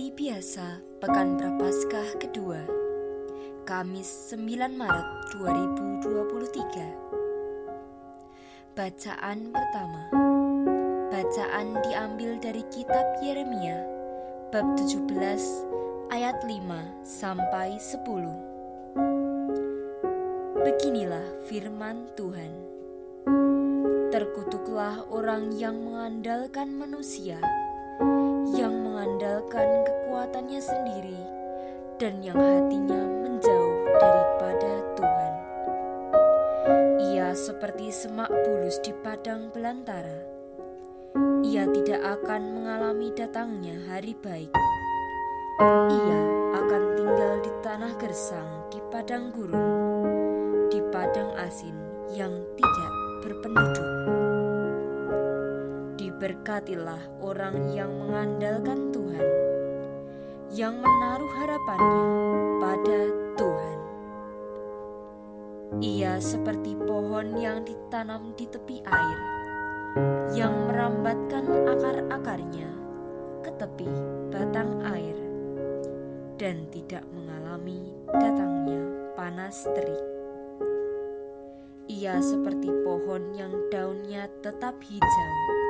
Hari biasa Pekan Prapaskah kedua Kamis 9 Maret 2023 Bacaan pertama. Bacaan diambil dari kitab Yeremia bab 17 ayat 5 sampai 10 Beginilah firman Tuhan. Terkutuklah orang yang mengandalkan manusia yang mengandalkan kekuatannya sendiri dan yang hatinya menjauh daripada Tuhan. Ia seperti semak bulus di padang belantara. Ia tidak akan mengalami datangnya hari baik. Ia akan tinggal di tanah gersang di padang gurun, di padang asin yang tidak berpenduduk. Berkatilah orang yang mengandalkan Tuhan, yang menaruh harapannya pada Tuhan. Ia seperti pohon yang ditanam di tepi air, yang merambatkan akar-akarnya ke tepi batang air, dan tidak mengalami datangnya panas terik. Ia seperti pohon yang daunnya tetap hijau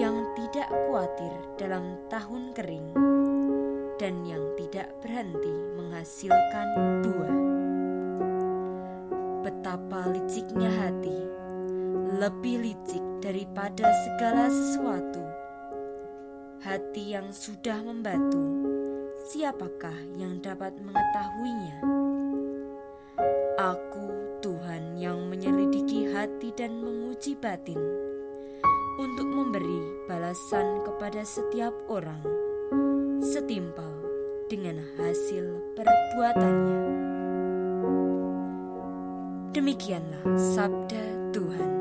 yang tidak khawatir dalam tahun kering dan yang tidak berhenti menghasilkan buah. Betapa liciknya hati, lebih licik daripada segala sesuatu. Hati yang sudah membatu, siapakah yang dapat mengetahuinya? Aku, Tuhan, yang menyelidiki hati dan menguji batin untuk memberi balasan kepada setiap orang setimpal dengan hasil perbuatannya. Demikianlah sabda Tuhan.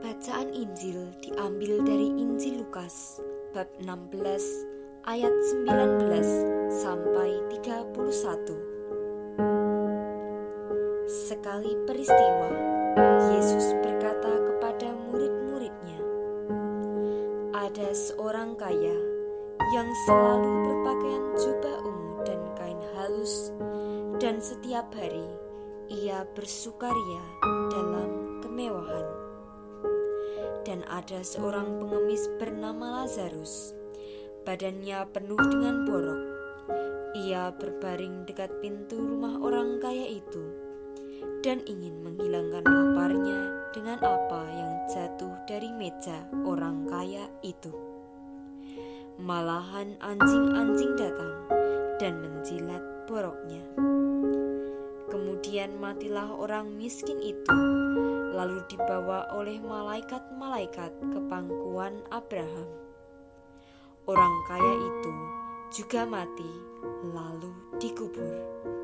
Bacaan Injil diambil dari Injil Lukas bab 16 ayat 19 sampai 31. Sekali peristiwa Yesus berkata kepada murid-muridnya, "Ada seorang kaya yang selalu berpakaian jubah ungu dan kain halus, dan setiap hari ia bersukaria dalam kemewahan. Dan ada seorang pengemis bernama Lazarus, badannya penuh dengan borok. Ia berbaring dekat pintu rumah orang kaya itu." Dan ingin menghilangkan laparnya dengan apa yang jatuh dari meja orang kaya itu. Malahan anjing-anjing datang dan menjilat boroknya. Kemudian matilah orang miskin itu, lalu dibawa oleh malaikat-malaikat ke pangkuan Abraham. Orang kaya itu juga mati, lalu dikubur.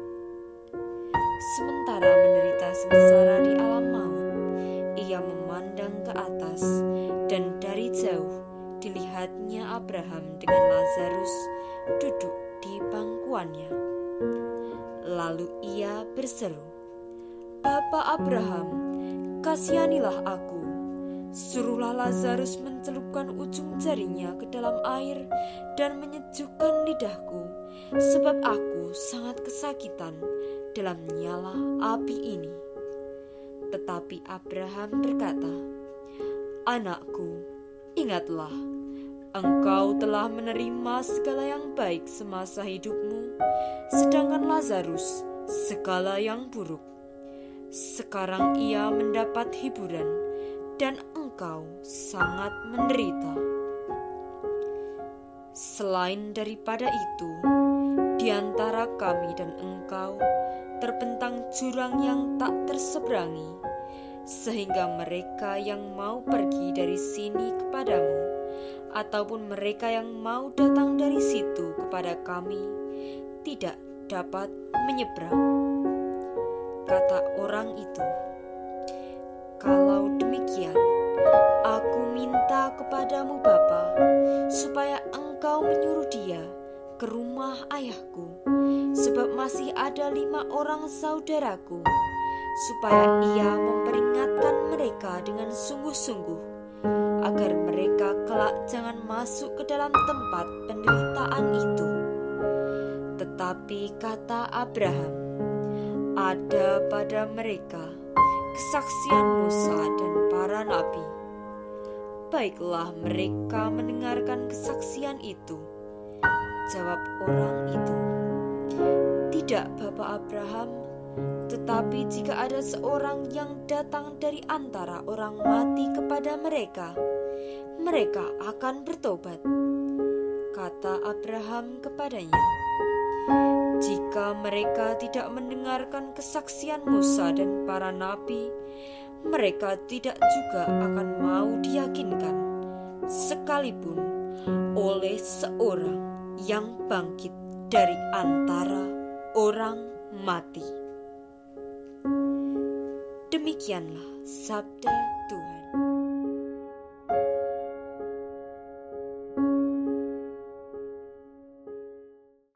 Sementara menderita sengsara di alam maut, ia memandang ke atas, dan dari jauh dilihatnya Abraham dengan Lazarus duduk di pangkuannya. Lalu ia berseru, "Bapa Abraham, kasihanilah aku. Suruhlah Lazarus mencelupkan ujung jarinya ke dalam air dan menyejukkan lidahku, sebab aku sangat kesakitan dalam nyala api ini. Tetapi Abraham berkata, "Anakku, ingatlah, engkau telah menerima segala yang baik semasa hidupmu, sedangkan Lazarus segala yang buruk. Sekarang ia mendapat hiburan, dan engkau sangat menderita." Selain daripada itu, di antara kami dan engkau terbentang jurang yang tak terseberangi, sehingga mereka yang mau pergi dari sini kepadamu, ataupun mereka yang mau datang dari situ kepada kami, tidak dapat menyeberang. Kata orang itu, "Kalau demikian, ke rumah ayahku, sebab masih ada lima orang saudaraku, supaya ia memperingatkan mereka dengan sungguh-sungguh, agar mereka kelak jangan masuk ke dalam tempat penderitaan itu. Tetapi kata Abraham, ada pada mereka kesaksian Musa dan para nabi. Baiklah mereka mendengarkan kesaksian itu. Jawab orang itu, Tidak Bapak Abraham, tetapi jika ada seorang yang datang dari antara orang mati kepada mereka, mereka akan bertobat. Kata Abraham kepadanya, "Jika mereka tidak mendengarkan kesaksian Musa dan para nabi, mereka tidak juga akan mau diyakinkan, sekalipun oleh seorang yang bangkit dari antara orang mati." Demikianlah sabda Tuhan.